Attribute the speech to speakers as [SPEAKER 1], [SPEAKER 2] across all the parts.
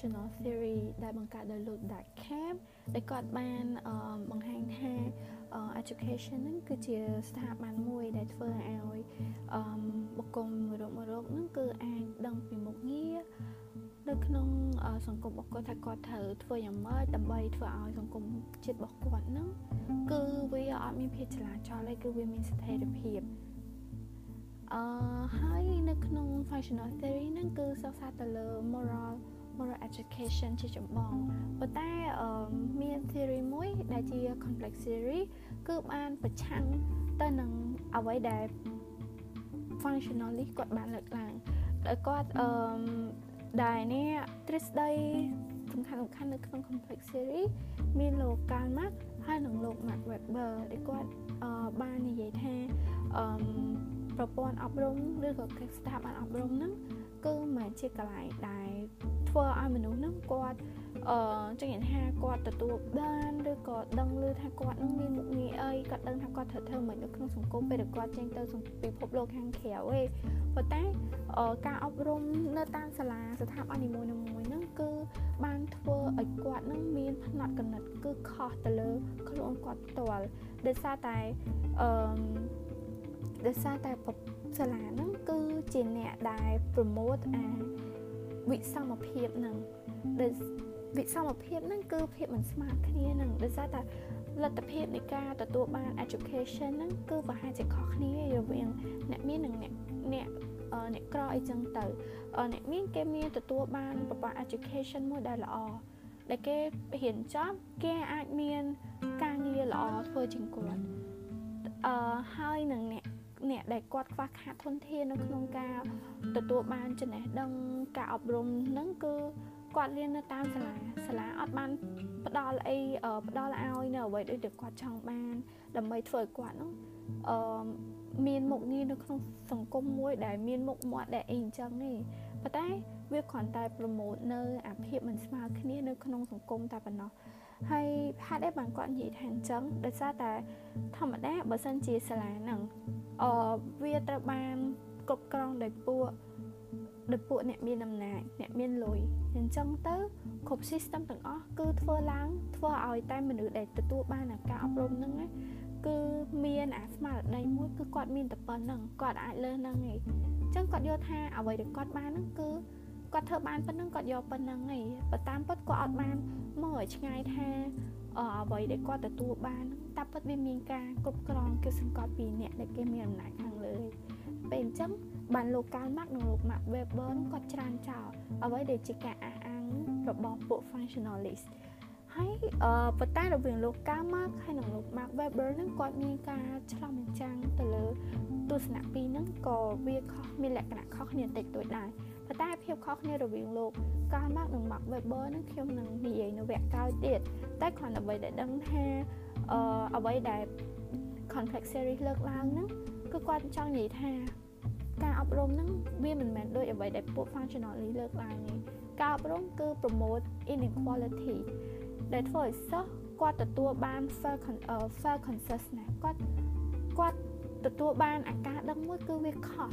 [SPEAKER 1] functional theory ដែលបង្កើតដោយលោក Durkheim ដែលគាត់បានបង្ហាញថា education ហ្នឹងគឺជាស្ថាប័នមួយដែលធ្វើឲ្យបុគ្គលមួយរូបមួយរូបហ្នឹងគឺអាចដឹងពីមុខងារនៅក្នុងសង្គមរបស់គាត់ថាគាត់ត្រូវធ្វើយ៉ាងម៉េចដើម្បីធ្វើឲ្យសង្គមជាតិរបស់គាត់ហ្នឹងគឺវាអត់មានភាពចលាចលទេគឺវាមានស្ថិរភាពអឺហើយនៅក្នុង functional theory ហ្នឹងគឺសិក្សាទៅលើ moral moral education ជាចម្បងប៉ុន្តែមាន theory មួយដែលជា complex theory គឺបានប្រឆាំងទៅនឹងអ្វីដែល functionally គាត់បានលើកឡើងដោយគាត់អឺដែលនេះទ្រឹស្ដីសំខាន់សំខាន់នៅក្នុង complex theory មានលោក Karl Marx ហើយនិងលោក Max Weber ដែលគាត់បាននិយាយថាអឺប្រព័ន្ធអប់រំឬក៏ស្ថាប័នអប់រំហ្នឹង គឺមិនជាកន្លែងដែលធ្វើឲ្យមនុស្សហ្នឹងគាត់អឺចឹងនិយាយថាគាត់ទទួលបានឬក៏ដឹងឮថាគាត់នឹងមានមុខងារអីគាត់ដឹងថាគាត់ត្រូវធ្វើមិននៅក្នុងសង្គមពេលដែលគាត់ចេញទៅពិភពលោកខាងក្រៅឯងប៉ុន្តែការអប់រំនៅតាមសាលាស្ថាប័ននីមួយៗហ្នឹងគឺបានធ្វើឲ្យគាត់នឹងមានផ្នត់គំនិតគឺខុសទៅលើខ្លួនគាត់ផ្ទាល់ដោយសារតែអឺដោយសារតែ សាលាហ្នឹងគឺជាអ្នកដែល promote អាវិសមភាពហ្នឹងដែលវិសមភាពហ្នឹងគឺភាពមិនស្មើគ្នាហ្នឹងដោយសារតែលទ្ធភាពនៃការទទួលបាន education ហ្នឹងគឺប្រហែលជាខុសគ្នារវាងអ្នកមាននិងអ្នកអ្នកអ្នកក្រអីចឹងទៅអ្នកមានគេមានទទួលបានប្រព័ន្ធ education មួយដែលល្អដែលគេរៀនចប់គេអាចមានការងារល្អធ្វើជាងគាត់អឺហើយនឹងអ្នក អ្នកដែលគាត់ខ្វះខាតធនធាននៅក្នុងការទទួលបានចំណេះដឹងការអប់រំហ្នឹងគឺគាត់រៀននៅតាមសាលាសាលាអត់បានផ្ដល់អីផ្ដល់ឲ្យនៅអ្វីដូចដែលគាត់ចង់បានដើម្បីធ្វើឲ្យគាត់ហ្នឹង អឺមានមុខងារនៅក្នុងសង្គមមួយដែលមានមុខមាត់ដែលអីអញ្ចឹងទេប៉ុន្តែវាគ្រាន់តែប្រម៉ូតនៅអាភាពមិនស្មើគ្នានៅក្នុងសង្គមតែប៉ុណ្ណោះហើយហេតុអីបានគាត់និយាយថាអញ្ចឹងដោយសារតែធម្មតាបើសិនជាសាលាហ្នឹងអឺវាត្រូវបានគ្រប់គ្រងដោយពួកដោយពួកអ្នកមានអំណាចអ្នកមានលុយអញ្ចឹងទៅគ្រប់ system ទាំងអស់គឺធ្វើឡើងធ្វើឲ្យតែមនុស្សដែលទទួលបានការអប់រំហ្នឹង គឺមានអាស្មារតីមួយគឺគាត់មានតែប៉ុណ្្នឹងគាត់អាចលើសហ្នឹងឯងអញ្ចឹងគាត់យល់ថាអ្វីដែលគាត់បានហ្នឹងគឺគាត់ធ្វើបានប៉ុណ្្នឹងគាត់យកប៉ុណ្្នឹងឯងបើតាមពិតគាត់អត់បានមើលឲ្យឆ្ងាយថាអ្វីដែលគាត់ទទួលបានតែពិតវាមានការគ្រប់គ្រងគឺសង្កត់ពីអ្នកដែលគេមានអំណាចខាងលើពេលអញ្ចឹងបានលោកកាលម៉ាក់និងលោកម៉ាក់ Weber គាត់ច្រានចោលអ្វីដែលជាការអះអាងរបស់ពួក functionalist ហើយអឺប៉ុន្តែរវាងលោកកាម៉ាក់ហើយនិងលោក Mark Weber ហ្នឹងគាត់មានការឆ្លងបញ្ចាំងទៅលើទស្សនៈពីរហ្នឹងក៏វាខុសមានលក្ខណៈខុសគ្នាតិចតួចដែរប៉ុន្តែភាពខុសគ្នារវាងលោក Karl Marx និង Mark Weber ហ្នឹងខ្ញុំនឹងនិយាយនៅវគ្គក្រោយទៀតតែគ្រាន់តែអ្វីដែលដឹងថាអឺអ្វីដែល complex series លើកឡើងហ្នឹងគឺគាត់ចង់និយាយថាការអប់រំហ្នឹងវាមិនមែនដូចអ្វីដែលពួក functionally លើកឡើងទេការអប់រំគឺ promote inequality ដែលធ្វើឲ្យសិស្សគាត់ទទួលបាន fair fair consciousness គាត់គាត់ទទួលបានអាការដឹងមួយគឺវាខុស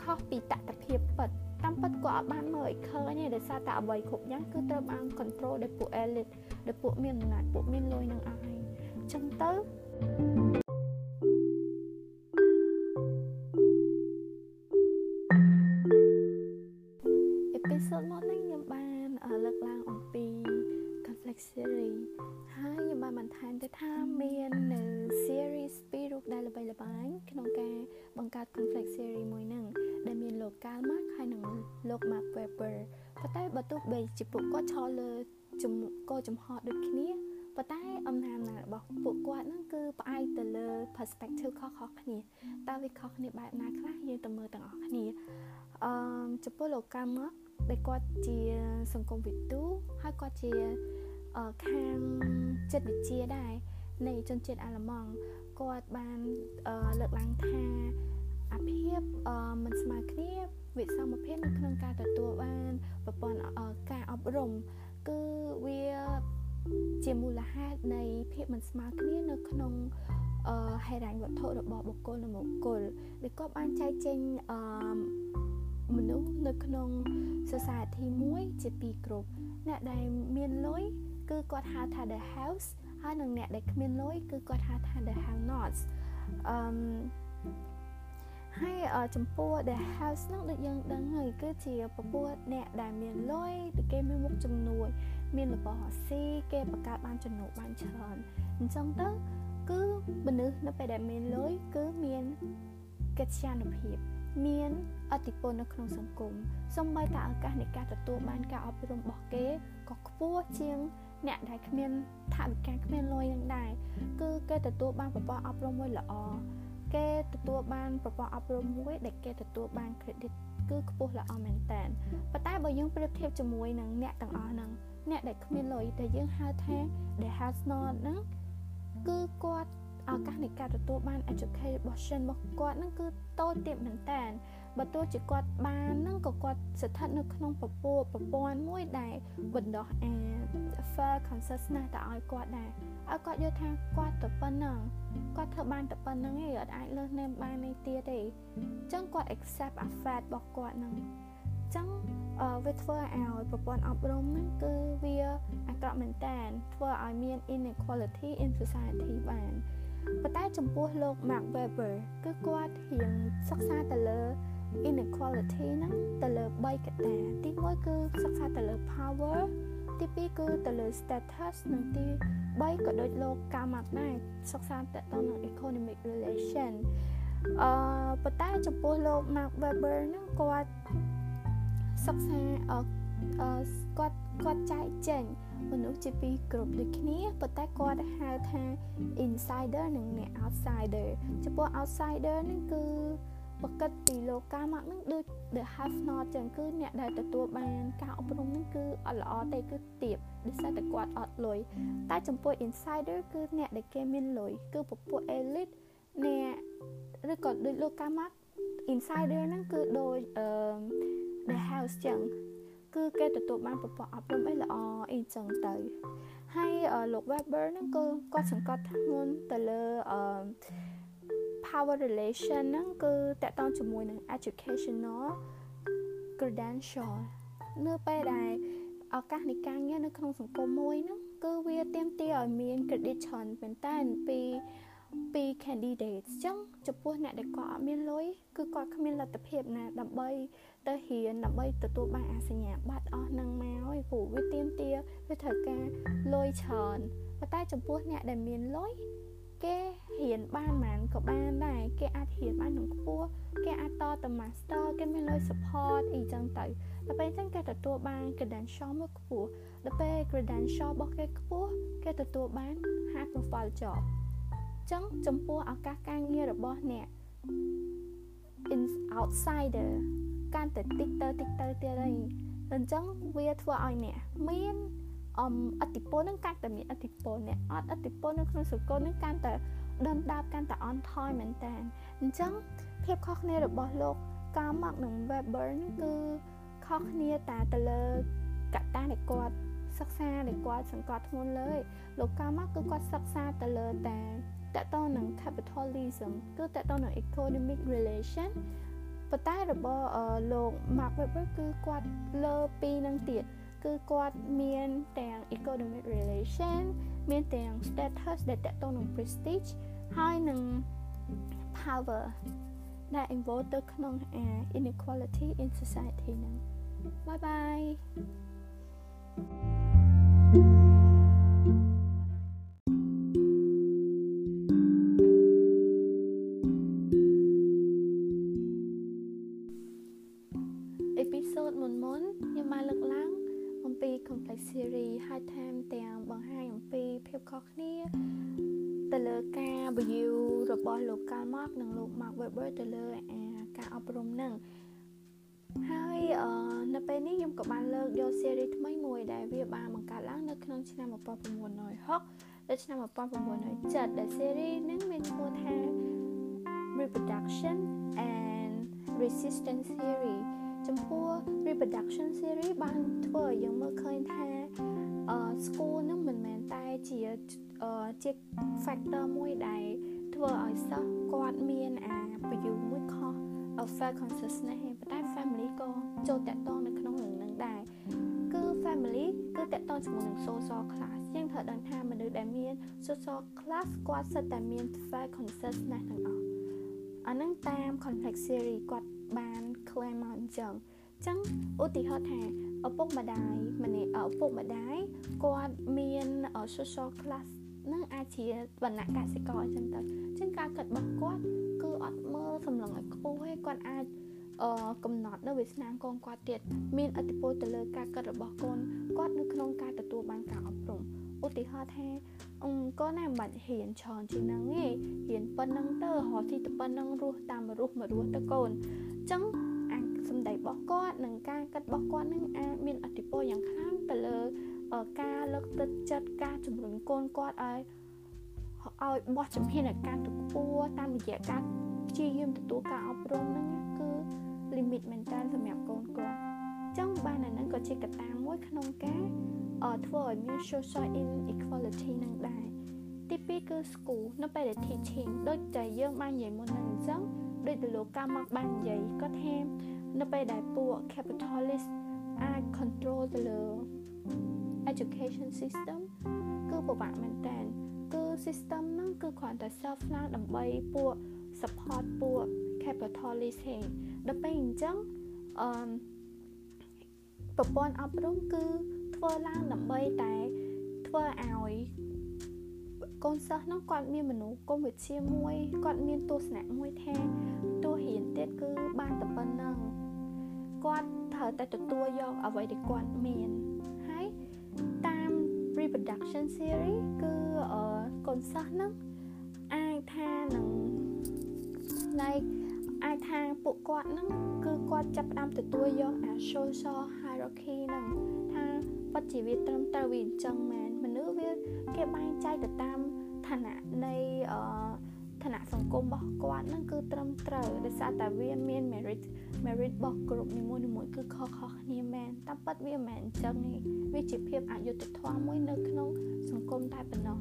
[SPEAKER 1] ខុសពីតថភាពពិតតាមពិតគាត់អត់បានមើលឲ្យឃើញទេដោយសារតែអ្វីគ្រប់យ៉ាងគឺត្រូវបាន control ដោយពួក elite ដោយពួកមានអំណាចពួកមានលុយនឹងអស់ហើយអញ្ចឹងទៅអេ បង្កើត complex series មួយហ្នឹងដែលមានលោក Karl Marx ហើយនិងលោក Mark Weber ប៉ុន្តែបើទោះបីជាពួកគាត់ឈរលើជំកោចំហដូចគ្នាប៉ុន្តែអំណាចអំណាចរបស់ពួកគាត់ហ្នឹងគឺផ្អែកទៅលើ perspective ខុសៗគ្នាតើវាខុសគ្នាបែបណាខ្លះយើងទៅមើលទាំងអស់គ្នាអឺចំពោះលោក Karl Marx ដែលគាត់ជាសង្គមវិទូហើយគាត់ជាខាងចិត្តវិទ្យាដែរនៃជនជាតិអាល្លឺម៉ង់គាត់បានលើកឡើងថាអា ភាពមិនស្មើគ្នាវិសមភាពនៅក្នុងការទទួលបានប្រព័ន្ធការអប់រំគឺវាជាមូលហេតុនៃភាពមិនស្មើគ្នានៅក្នុងអឺហេរញ្ញវត្ថុរបស់បុគ្គលនិងបុគ្គលដែលគាត់បានចែកចេញអឺមនុស្សនៅក្នុង society មួយជាពីរគ្រប់អ្នកដែលមានលុយគឺគាត់ហៅថា the house ហើយនឹងអ្នកដែលគ្មានលុយគឺគាត់ហៅថា the have nots អឺ ហើយចំពោះ the house ហ្នឹងដូចយើងដឹងហើយគឺជាពពួកអ្នកដែលមានលុយគេមានមុខជំនួយ មានរបស់ស៊ីគេបង្កើតបានចំណូលបានច្រើនអញ្ចឹងទៅគឺមនុស្សនៅពេលដែលមានលុយគឺមានកិត្យានុភាព មានអតិពលនៅក្នុងសង្គមសូម្បីតែឱកាសនៃការទទួលបានការអប់រំរបស់គេក៏ខ្ពស់ជាងអ្នកដែលគ្មានថវិកាគ្មានលុយនឹងដែរគឺគេទទួលបានប្រព័ន្ធអប់រំមួយល្អ គេទទួលបានប្រព័ន្ធអប់រំមួយដែលគេទទួលបាន credit គឺខ្ពស់ល្អមែនតើប៉ុន្តែបើយើងប្រៀបធៀបជាមួយនឹងអ្នកទាំងអស់ហ្នឹងអ្នកដែលគ្មានលុយដែលយើងហៅថា the has not ហ្នឹងគឺគាត់ឱកាសនៃការទទួលបាន education របស់គាត់ហ្នឹងគឺតូចទាបមែនតើ បើទោះជាគាត់បានហ្នឹងក៏គាត់ស្ថិតនៅក្នុងពពោប្រព័ន្ធមួយដែលបណ្ដោះអា fair consciousness ទៅឲ្យគាត់ដែរឲ្យគាត់យល់ថាគាត់ទៅប៉ុណ្ណឹងគាត់ធ្វើបានតែប៉ុណ្្នឹងឯងអត់អាចលើសណែមបាននេះទៀតទេអញ្ចឹងគាត់ accept a fact របស់គាត់ហ្នឹងអញ្ចឹងវាធ្វើឲ្យប្រព័ន្ធអប់រំហ្នឹងគឺវាអាក្រក់មែនតើធ្វើឲ្យមាន inequality in society បានប៉ុន្តែចំពោះលោក Mark Webber គឺគាត់រៀងសិក្សាទៅលើ inequality ហ្នឹងទៅលើ3កត្តាទី1គឺសិក្សាទៅលើ power ទី2គឺទៅលើ status និងទី3ក៏ដូចលោកកាមាក់ដែរសិក្សាទៅទៅនឹង economic relation អឺប៉ុន្តែចំពោះលោក Mark Webber ហ្នឹងគាត់សិក្សាអឺគាត់គាត់ចែកចេញមនុស្សជាពីរគ្រប់ដូចគ្នាប៉ុន្តែគាត់ហៅថា insider និងអ្នក outsider ចំពោះ outsider ហ្នឹងគឺ បើគិតពីលោកកាមកហ្នឹងដូច the have not ចឹងគឺអ្នកដែលទទួលបានការអប់រំហ្នឹងគឺអត់ល្អទេគឺទៀបដោយសារតែគាត់អត់លុយតែចំពោះ insider គឺអ្នកដែលគេមានលុយគឺពពួក elite អ្នកឬក៏ដូចលោកកាមក insider ហ្នឹងគឺដូចអឺ the house ចឹងគឺគេទទួលបានប្រព័ន្ធអប់រំអីល្អអីចឹងទៅហើយលោក Weber ហ្នឹងក៏គាត់សង្កត់ធ្ងន់ទៅលើអឺ power relation ហ្នឹងគឺតកតងជាមួយនឹង educational credential នៅពេលដែលឱកាសនៃការងារនៅក្នុងសង្គមមួយហ្នឹងគឺវាទាមទារឲ្យមាន credit ច្រើនមែនតើពីពី candidate អញ្ចឹងចំពោះអ្នកដែលគាត់អត់មានលុយគឺគាត់គ្មានលទ្ធភាពណាដើម្បីទៅរៀនដើម្បីទទួលបានអាសញ្ញាបត្រអស់នឹងមកហើយព្រោះវាទាមទារវាត្រូវការលុយច្រើនប៉ុន្តែចំពោះអ្នកដែលមានលុយ គេរៀនបានមិនក៏បានដែរគេអាចរៀនបាននឹងខ្ពស់គេអាចតទៅ master គេមានលុយ support អីចឹងទៅដល់ពេលអញ្ចឹងគេទទួលបាន credential មួយខ្ពស់ដល់ពេល credential របស់គេខ្ពស់គេទទួលបាន high profile job ចឹងចំពោះឱកាសការងាររបស់អ្នក in outsider កាន់តែតិចទៅតិចទៅទៀតហើយអញ្ចឹងវាធ្វើឲ្យអ្នកមាន អមអតិពលនឹងកាន់តែមានអតិពលអ្នកអត់អតិពលនៅក្នុងសង្គមនឹងកាន់តែដុនដាបកាន់តែអន់ថយមែនតើអញ្ចឹងភាពខុសគ្នារបស់លោកកាមកនិង Weber នឹងគឺខុសគ្នាតែទៅលើកត្តាដែលគាត់សិក្សាដែលគាត់សង្កត់ធ្ងន់លើលោកកាមកគឺគាត់សិក្សាទៅលើតែតកតនឹង capitalism គឺតកតនឹង economic relation ប៉ុន្តែរបស់លោក Mark Webber គឺគាត់លើពីនឹងទៀត គឺគាត់មានទាំង economic relation មានទាំង status ដែលតកតនឹង prestige ហើយនឹង power ដែល involve ទៅក្នុង inequality in society ហ្នឹង bye bye រប ឡើងនៅក្នុងឆ្នាំ1960ដល់ឆ្នាំ1970ដែល series នឹងមានឈ្មោះថា Reproduction and Resistance Theory ចំពោះ Reproduction Theory បានធ្វើឲ្យយើងមើលឃើញថាអឺ school នឹងមិនមែនតែជាជា factor មួយដែលធ្វើឲ្យសិស្សគាត់មានអាប្រយោជន៍មួយខុស fair consciousness ប៉ុន្តែ family ក៏ចូលតាក់ទងនៅក្នុងនឹងនឹងដែរគឺ family គឺតាក់ទងជាមួយនឹង social class យើងត្រូវដឹងថាមនុស្សដែលមាន social class គាត់សិតតែមាន five consciousness ទាំងអស់អានឹងតាម complex theory គាត់បាន claim មកអញ្ចឹងអញ្ចឹងឧទាហរណ៍ថាឪពុកម្ដាយម្នាក់ឪពុកម្ដាយគាត់មាន social class នឹងអាចជាវណ្ណៈកសិករអញ្ចឹងទៅអញ្ចឹងការគិតរបស់គាត់គឺអត់មើលសម្លឹងឲ្យខ្ពស់ទេគាត់អាច អឺកំណត់នៅវាសនាកូនគាត់ទៀតមានអតិពលទៅលើការគិតរបស់កូនគាត់នៅក្នុងការទទួលបានការអប់រំឧទាហរណ៍ថាអឺកូនណាមិនបាច់ហ៊ានច្រើនជាងហ្នឹងទេហ៊ានប៉ុណ្ណឹងទៅរហូតទីទៅប៉ុណ្ណឹងរស់តាមរស់មករស់ទៅកូនអញ្ចឹងអាសម្ដីរបស់គាត់និងការគិតរបស់គាត់នឹងអាចមានអតិពលយ៉ាងខ្លាំងទៅលើការលើកទឹកចិត្តការជំរុញកូនគាត់ឲ្យឲ្យបោះជំហានឲ្យការទៅខ្ពស់តាមរយៈការព្យាយាមទទួលការអប់រំហ្នឹងគឺ limit មែនតើសម្រាប់កូនគាត់ចឹងបានអាហ្នឹងក៏ជាកត្តាមួយក្នុងការធ្វើឲ្យមាន social inequality នឹងដែរទី2គឺ school នៅពេលដែល teaching ដូចតែយើងបាននិយាយមុនហ្នឹងអញ្ចឹងដូចទៅលោកកម្មមកបាននិយាយគាត់ថានៅពេលដែលពួក capitalist អាច control ទៅលើ education system គឺពិបាកមែនតើគឺ system ហ្នឹងគឺគ្រាន់តែ self ឡើងដើម្បីពួក support ពួក capitalist ទេដល់ពេលអញ្ចឹងអឺប្រព័ន្ធអប់រំគឺធ្វើឡើងដើម្បីតែធ្វើឲ្យកូនសិស្សនោះគាត់មានមនុស្សគុំវិជ្ជាមួយគាត់មានទស្សនៈមួយថាទោះរៀនទៀតគឺបានតែប៉ុណ្ណឹងគាត់ត្រូវតែទទួលយកអ្វីដែលគាត់មានហើយតាម reproduction theory គឺកូនសិស្សហ្នឹងអាចថានឹង like អាចថាពួកគាត់ហ្នឹងគឺគាត់ចាប់ផ្ដើមទទួលយកអា social hierarchy ហ្នឹងថាពិតជាវាត្រឹមត្រូវវាអញ្ចឹងមែនមនុស្សវាគេបែងចែកទៅតាមឋានៈនៃអឺឋានៈសង្គមរបស់គាត់ហ្នឹងគឺត្រឹមត្រូវដោយសារតែវាមាន merit merit របស់គ្រប់នីមួយៗគឺខុសៗគ្នាមែនតែប៉ិតវាមិនមែនអញ្ចឹងទេវាជាភាពអយុត្តិធម៌មួយនៅក្នុងសង្គមតែប៉ុណ្ណោះ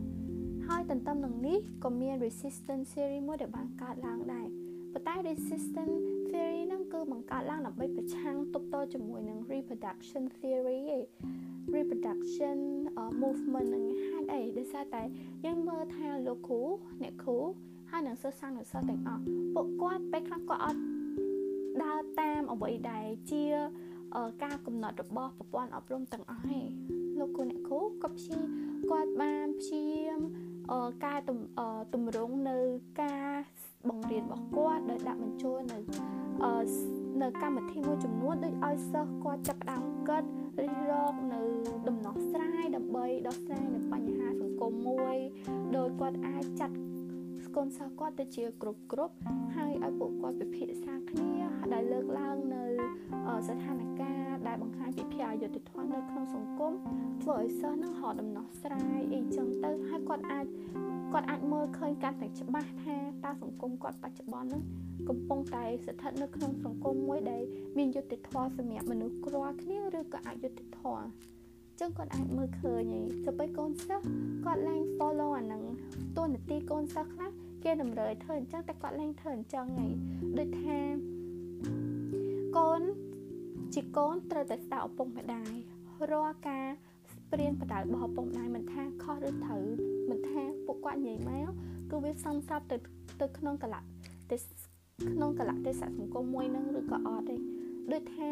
[SPEAKER 1] ហើយទន្ទឹមនឹងនេះក៏មាន resistance theory មួយដែលបានកើតឡើងដែរប៉ុន្តែ resistance theory ហ្នឹងគឺបង្កើតឡើងដើម្បីប្រឆាំងទប់ទល់ជាមួយនឹង reproduction theory ឯង reproduction uh, movement ហ្នឹងហេតុអីដោយសារតែយើងមើលថាលោកគ្រូអ្នកគ្រូហើយនឹងសិស្សសាំងនិងសិស្សទាំងអស់ពួកគាត់ពេលខ្លះគាត់អត់ដើរតាមអ្វីដែលជាការកំណត់របស់ប្រព័ន្ធអប់រំទាំងអស់ឯងលោកគ្រូអ្នកគ្រូក៏ព្យាគាត់បានព្យាយាម កែតម្រង់នៅការបង្រៀនរបស់គាត់ដោយដាក់បញ្ចូលនៅនៅកម្មវិធីមួយចំនួនដូចឲ្យសិស្សគាត់ចាប់ផ្ដើមគិតរិះរកនៅដំណោះស្រាយដើម្បីដោះស្រាយនៅបញ្ហាសង្គមមួយដោយគាត់អាចចាត់កូនសិស្សគាត់ទៅជាគ្រប់គ្រប់ហើយឲ្យពួកគាត់ពិភាក្សាគ្នា ដែលលើកឡើងនៅស្ថានភាពដែលបង្ហាញពីភាពអយុត្តិធម៌នៅក្នុងសង្គមធ្វើឲ្យសិស្សនឹងរកដំណោះស្រាយអីចឹងទៅហើយគាត់អាចគាត់អាចមើលឃើញកាន់តែច្បាស់ថាតើសង្គមគាត់បច្ចុប្បន្ននឹងកំពុងតែស្ថិតនៅក្នុងសង្គមមួយដែលមានយុត្តិធម៌សម្រាប់មនុស្សគ្រាល់គ្នាឬក៏អយុត្តិធម៌ចឹងគាត់អាចមើលឃើញហើយទៅពេលកូនសិស្សគាត់ឡើង follow អាហ្នឹងតួនាទីកូនសិស្សខ្លះគេតម្រូវឲ្យធ្វើអញ្ចឹងតែគាត់ឡើងធ្វើអញ្ចឹងហើយដូចថា កូនជាកូនត្រូវតែស្ដាប់ឪពុកម្ដាយរាល់ការព្រៀនបដៅរបស់ឪពុកម្ដាយមិនថាខុសឬត្រូវមិនថាពួកគាត់និយាយមកគឺវាសំស្រាប់ទៅទៅក្នុងកលៈទេសក្នុងកលៈទេសៈសង្គមមួយនឹងឬក៏អត់ទេដូចថា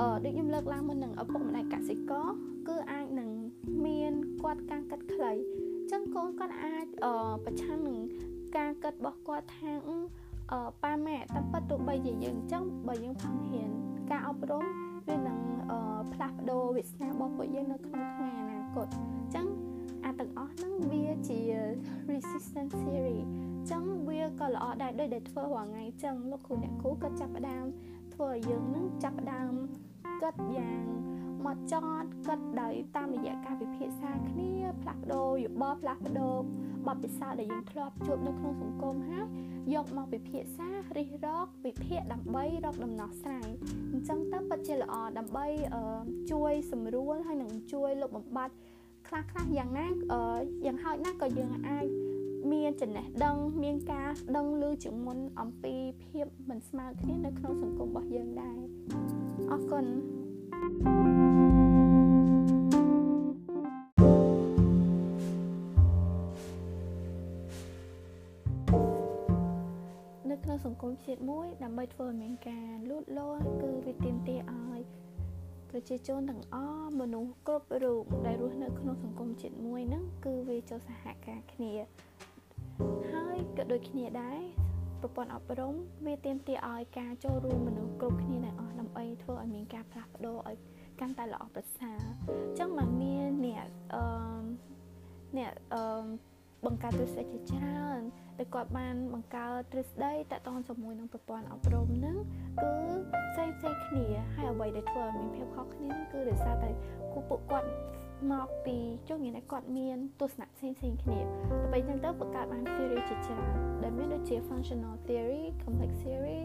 [SPEAKER 1] អឺដូចខ្ញុំលើកឡើងមុននឹងឪពុកម្ដាយកសិករគឺអាចនឹងមានគាត់ការកាត់ខ្លីអញ្ចឹងកូនគាត់អាចអឺប្រឆាំងនឹងការកាត់របស់គាត់ថាអឺ ប៉ាម៉ែតែប៉ិតទោះបីជាយើងអញ្ចឹងបើយើងផឹងហ៊ានការអប់រំវានឹងផ្លាស់ប្ដូរវាសនារបស់ពួកយើងនៅក្នុងថ្ងៃអនាគតអញ្ចឹងអាទាំងអស់ហ្នឹងវាជា resistance theory អញ្ចឹងវាក៏ល្អដែរដូចដែលធ្វើរាល់ថ្ងៃអញ្ចឹងលោកគ្រូអ្នកគ្រូក៏ចាប់ផ្ដើមធ្វើឲ្យយើងនឹងចាប់ផ្ដើមគិតយ៉ាង មកចត់គិតដោយតាមរយៈការពិភាក្សាគ្នាផ្លាស់ប្ដូរយោបល់ផ្លាស់ប្ដូរបទពិសោធន៍ដែលយើងធ្លាប់ជួបនៅក្នុងសង្គមហើយយកមកពិភាក្សារិះរកវិភាគដើម្បីរកដំណោះស្រាយអញ្ចឹងទៅពិតជាល្អដើម្បីជួយសម្រួលហើយនឹងជួយលុបបំបាត់ខ្លះខ្លះយ៉ាងណាយ៉ាងហោចណាស់ក៏យើងអាចមានចំណេះដឹងមានការដឹងឮជាងមុនអំពីភាពមិនស្មើគ្នានៅក្នុងសង្គមរបស់យើងដែរអអរគុណនៅ ជាតិមួយដើម្បីធ្វើឲ្យមានការលូតលាស់គឺវាទាមទារឲ្យប្រជាជនទាំងអស់មនុស្សគ្រប់រូបដែលរស់នៅក្នុងសង្គមជាតិមួយហ្នឹងគឺវាចូលសហការគ្នាហើយក៏ដូចគ្នាដែរប្រព័ន្ធអប់រំវាទាមទារឲ្យការចូលរួមមនុស្សគ្រប់គ្នាទាំងអស់ដើម្បីធ្វើឲ្យមានការផ្លាស់ប្ដូរឲ្យកាន់តែល្អប្រសើរអញ្ចឹងមកមានអ្នកអឺអ្នកអឺ បង្កើតទ្រឹស្ដីជាច្រើនដែលគាត់បានបង្កើតទ្រឹស្ដីតកតងជាមួយនឹងប្រព័ន្ធអប់រំហ្នឹងគឺផ្សេងផ្សេងគ្នាហើយអ្វីដែលធ្វើឲ្យមានភាពខុសគ្នាហ្នឹងគឺដោយសារតែគូពួកគាត់មកពីចុះងារគាត់មានទស្សនៈផ្សេងផ្សេងគ្នាដើម្បីចឹងទៅបង្កើតបាន theory ជាច្រើនដែលមានដូចជា functional theory complex theory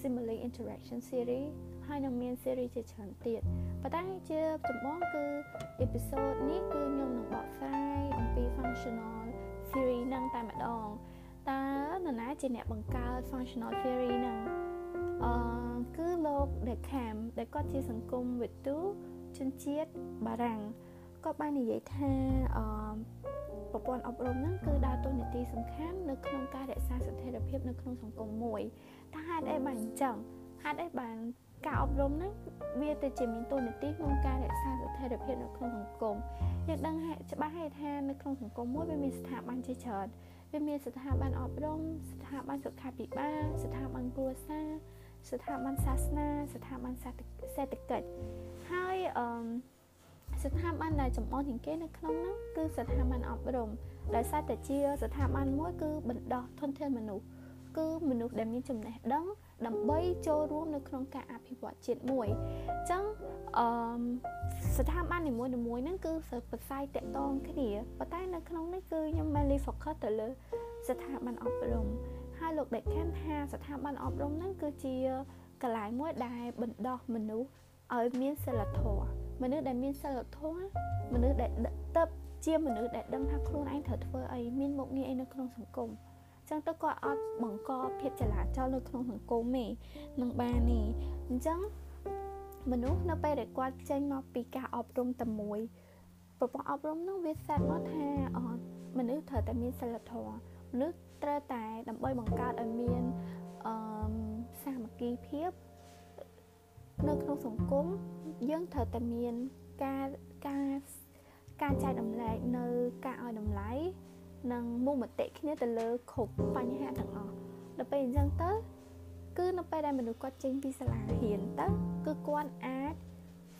[SPEAKER 1] simulating interaction theory ហើយនឹងមាន series ជាច្រើនទៀតប៉ុន្តែជាចម្បងគឺអេពីសូតនេះគឺខ្ញុំនឹងបកស្រាយអំពី functional theory ហ្នឹងតែម្ដងតើនរណាជាអ្នកបង្កើត functional theory ហ្នឹងអឺគឺលោក Durkheim ដែលគាត់ជាសង្គមវិទូជនជាតិបារាំងគាត់បាននិយាយថាអឺប្រព័ន្ធអប់រំហ្នឹងគឺដើរតួនាទីសំខាន់នៅក្នុងការរក្សាស្ថិរភាពនៅក្នុងសង្គមមួយតើហេតុអីបានអញ្ចឹងហេតុអីបាន ការអប់រំហ្នឹងវាទៅជាមានតួនាទីក្នុងការរក្សាស្ថិរភាពនៅក្នុងសង្គមយើងដឹងច្បាស់ហើយថានៅក្នុងសង្គមមួយវាមានស្ថាប័នជាច្រើនវាមានស្ថាប័នអប់រំស្ថាប័នសុខាភិបាលស្ថាប័នគ្រួសារស្ថាប័នសាសនាស្ថាប័នសេដ្ឋកិច្ចហើយអឺស្ថាប័នដែលចំអនជាងគេនៅក្នុងនោះគឺស្ថាប័នអប់រំដែលសារតែជាស្ថាប័នមួយគឺបណ្ដោះធនធានមនុស្សគឺមនុស្សដែលមានចំណេះដឹង ដើម្បីចូលរួមនៅក្នុងការអភិវឌ្ឍជាតិមួយអញ្ចឹងអឺស្ថាប័ននីមួយៗហ្នឹងគឺប្រស័យតាក់ទងគ្នាប៉ុន្តែនៅក្នុងនេះគឺខ្ញុំ mainly focus ទៅលើស្ថាប័នអប់រំហើយលោកដេកខានថាស្ថាប័នអប់រំហ្នឹងគឺជាកន្លែងមួយដែលបណ្ដោះមនុស្សឲ្យមានសិលធម៌មនុស្សដែលមានសិលធម៌មនុស្សដែលទៅជាមនុស្សដែលដឹងថាខ្លួនឯងត្រូវធ្វើអីមានមុខងារអីនៅក្នុងសង្គម ចឹងទៅគាត់អត់បង្កភាពចលាចលនៅក្នុងសង្គមទេនឹងបាននេះអញ្ចឹងមនុស្សនៅពេលដែលគាត់ចេញមកពីការអប់រំតែមួយប្រព័ន្ធអប់រំនោះវាសេតមកថាអមនុស្សត្រូវតែមានសិលធម៌មនុស្សត្រូវតែដើម្បីបង្កើតឲ្យមានអឺសាមគ្គីភាពនៅក្នុងសង្គមយើងត្រូវតែមានការការការចែកតម្លែកនៅការឲ្យតម្លៃ និងមុខមតិគ្នាទៅលើគ្រប់បញ្ហាទាំងអស់ដល់ពេលអញ្ចឹងទៅគឺនៅពេលដែលមនុស្សគាត់ចេញពីសាលារៀនទៅគឺគាត់អាច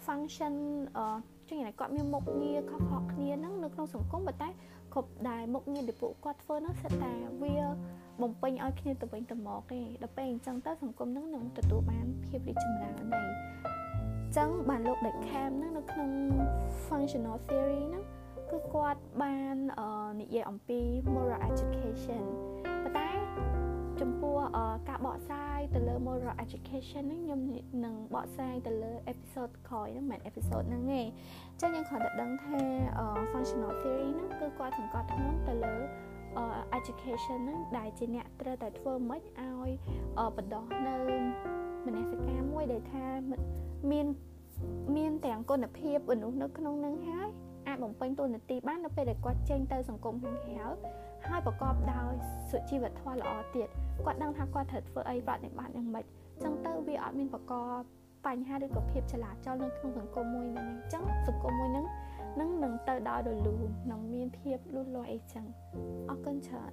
[SPEAKER 1] function អឺចឹងណាគាត់មានមុខងារខុសៗគ្នាហ្នឹងនៅក្នុងសង្គមប៉ុន្តែគ្រប់ដែលមុខងារដែលពួកគាត់ធ្វើហ្នឹងសិតតែវាបំពេញឲ្យគ្នាទៅវិញទៅមកទេដល់ពេលអញ្ចឹងទៅសង្គមហ្នឹងនឹងទទួលបានភាពរីកចម្រើនដែរចឹងបានលោក Durkheim ហ្នឹងនៅក្នុង functional theory ហ្នឹង គឺគាត់បាននិយាយអំពី moral education ប៉ុន្តែចំពោះការបកស្រាយទៅលើ moral education ហ្នឹងខ្ញុំនឹងបកស្រាយទៅលើ episode ក្រោយហ្នឹងមិន episode ហ្នឹងទេអញ្ចឹងយើងគ្រាន់តែដឹងថា functional theory ហ្នឹងគឺគាត់សង្កត់ធ្ងន់ទៅលើ education ហ្នឹងដែលជាអ្នកត្រូវតែធ្វើម៉េចឲ្យបណ្ដោះនៅមនសិការមួយដែលថាមានមានទាំងគុណភាពមនុស្សនៅក្នុងនឹងហើយ អាចបំពេញតួនាទីបាននៅពេលដែលគាត់ចេញទៅសង្គមខាងក្រៅហើយប្រកបដោយសុជីវធម៌ល្អទៀតគាត់ដឹងថាគាត់ត្រូវធ្វើអីប្រតិបត្តិយ៉ាងម៉េចអញ្ចឹងទៅវាអត់មានប្រកបបញ្ហាឬក៏ភាពចលាចលនៅក្នុងសង្គមមួយហ្នឹងអញ្ចឹងសង្គមមួយហ្នឹងនឹងនឹងទៅដល់រលូននឹងមានភាពលូតលាស់អីចឹងអរគុណច្រើន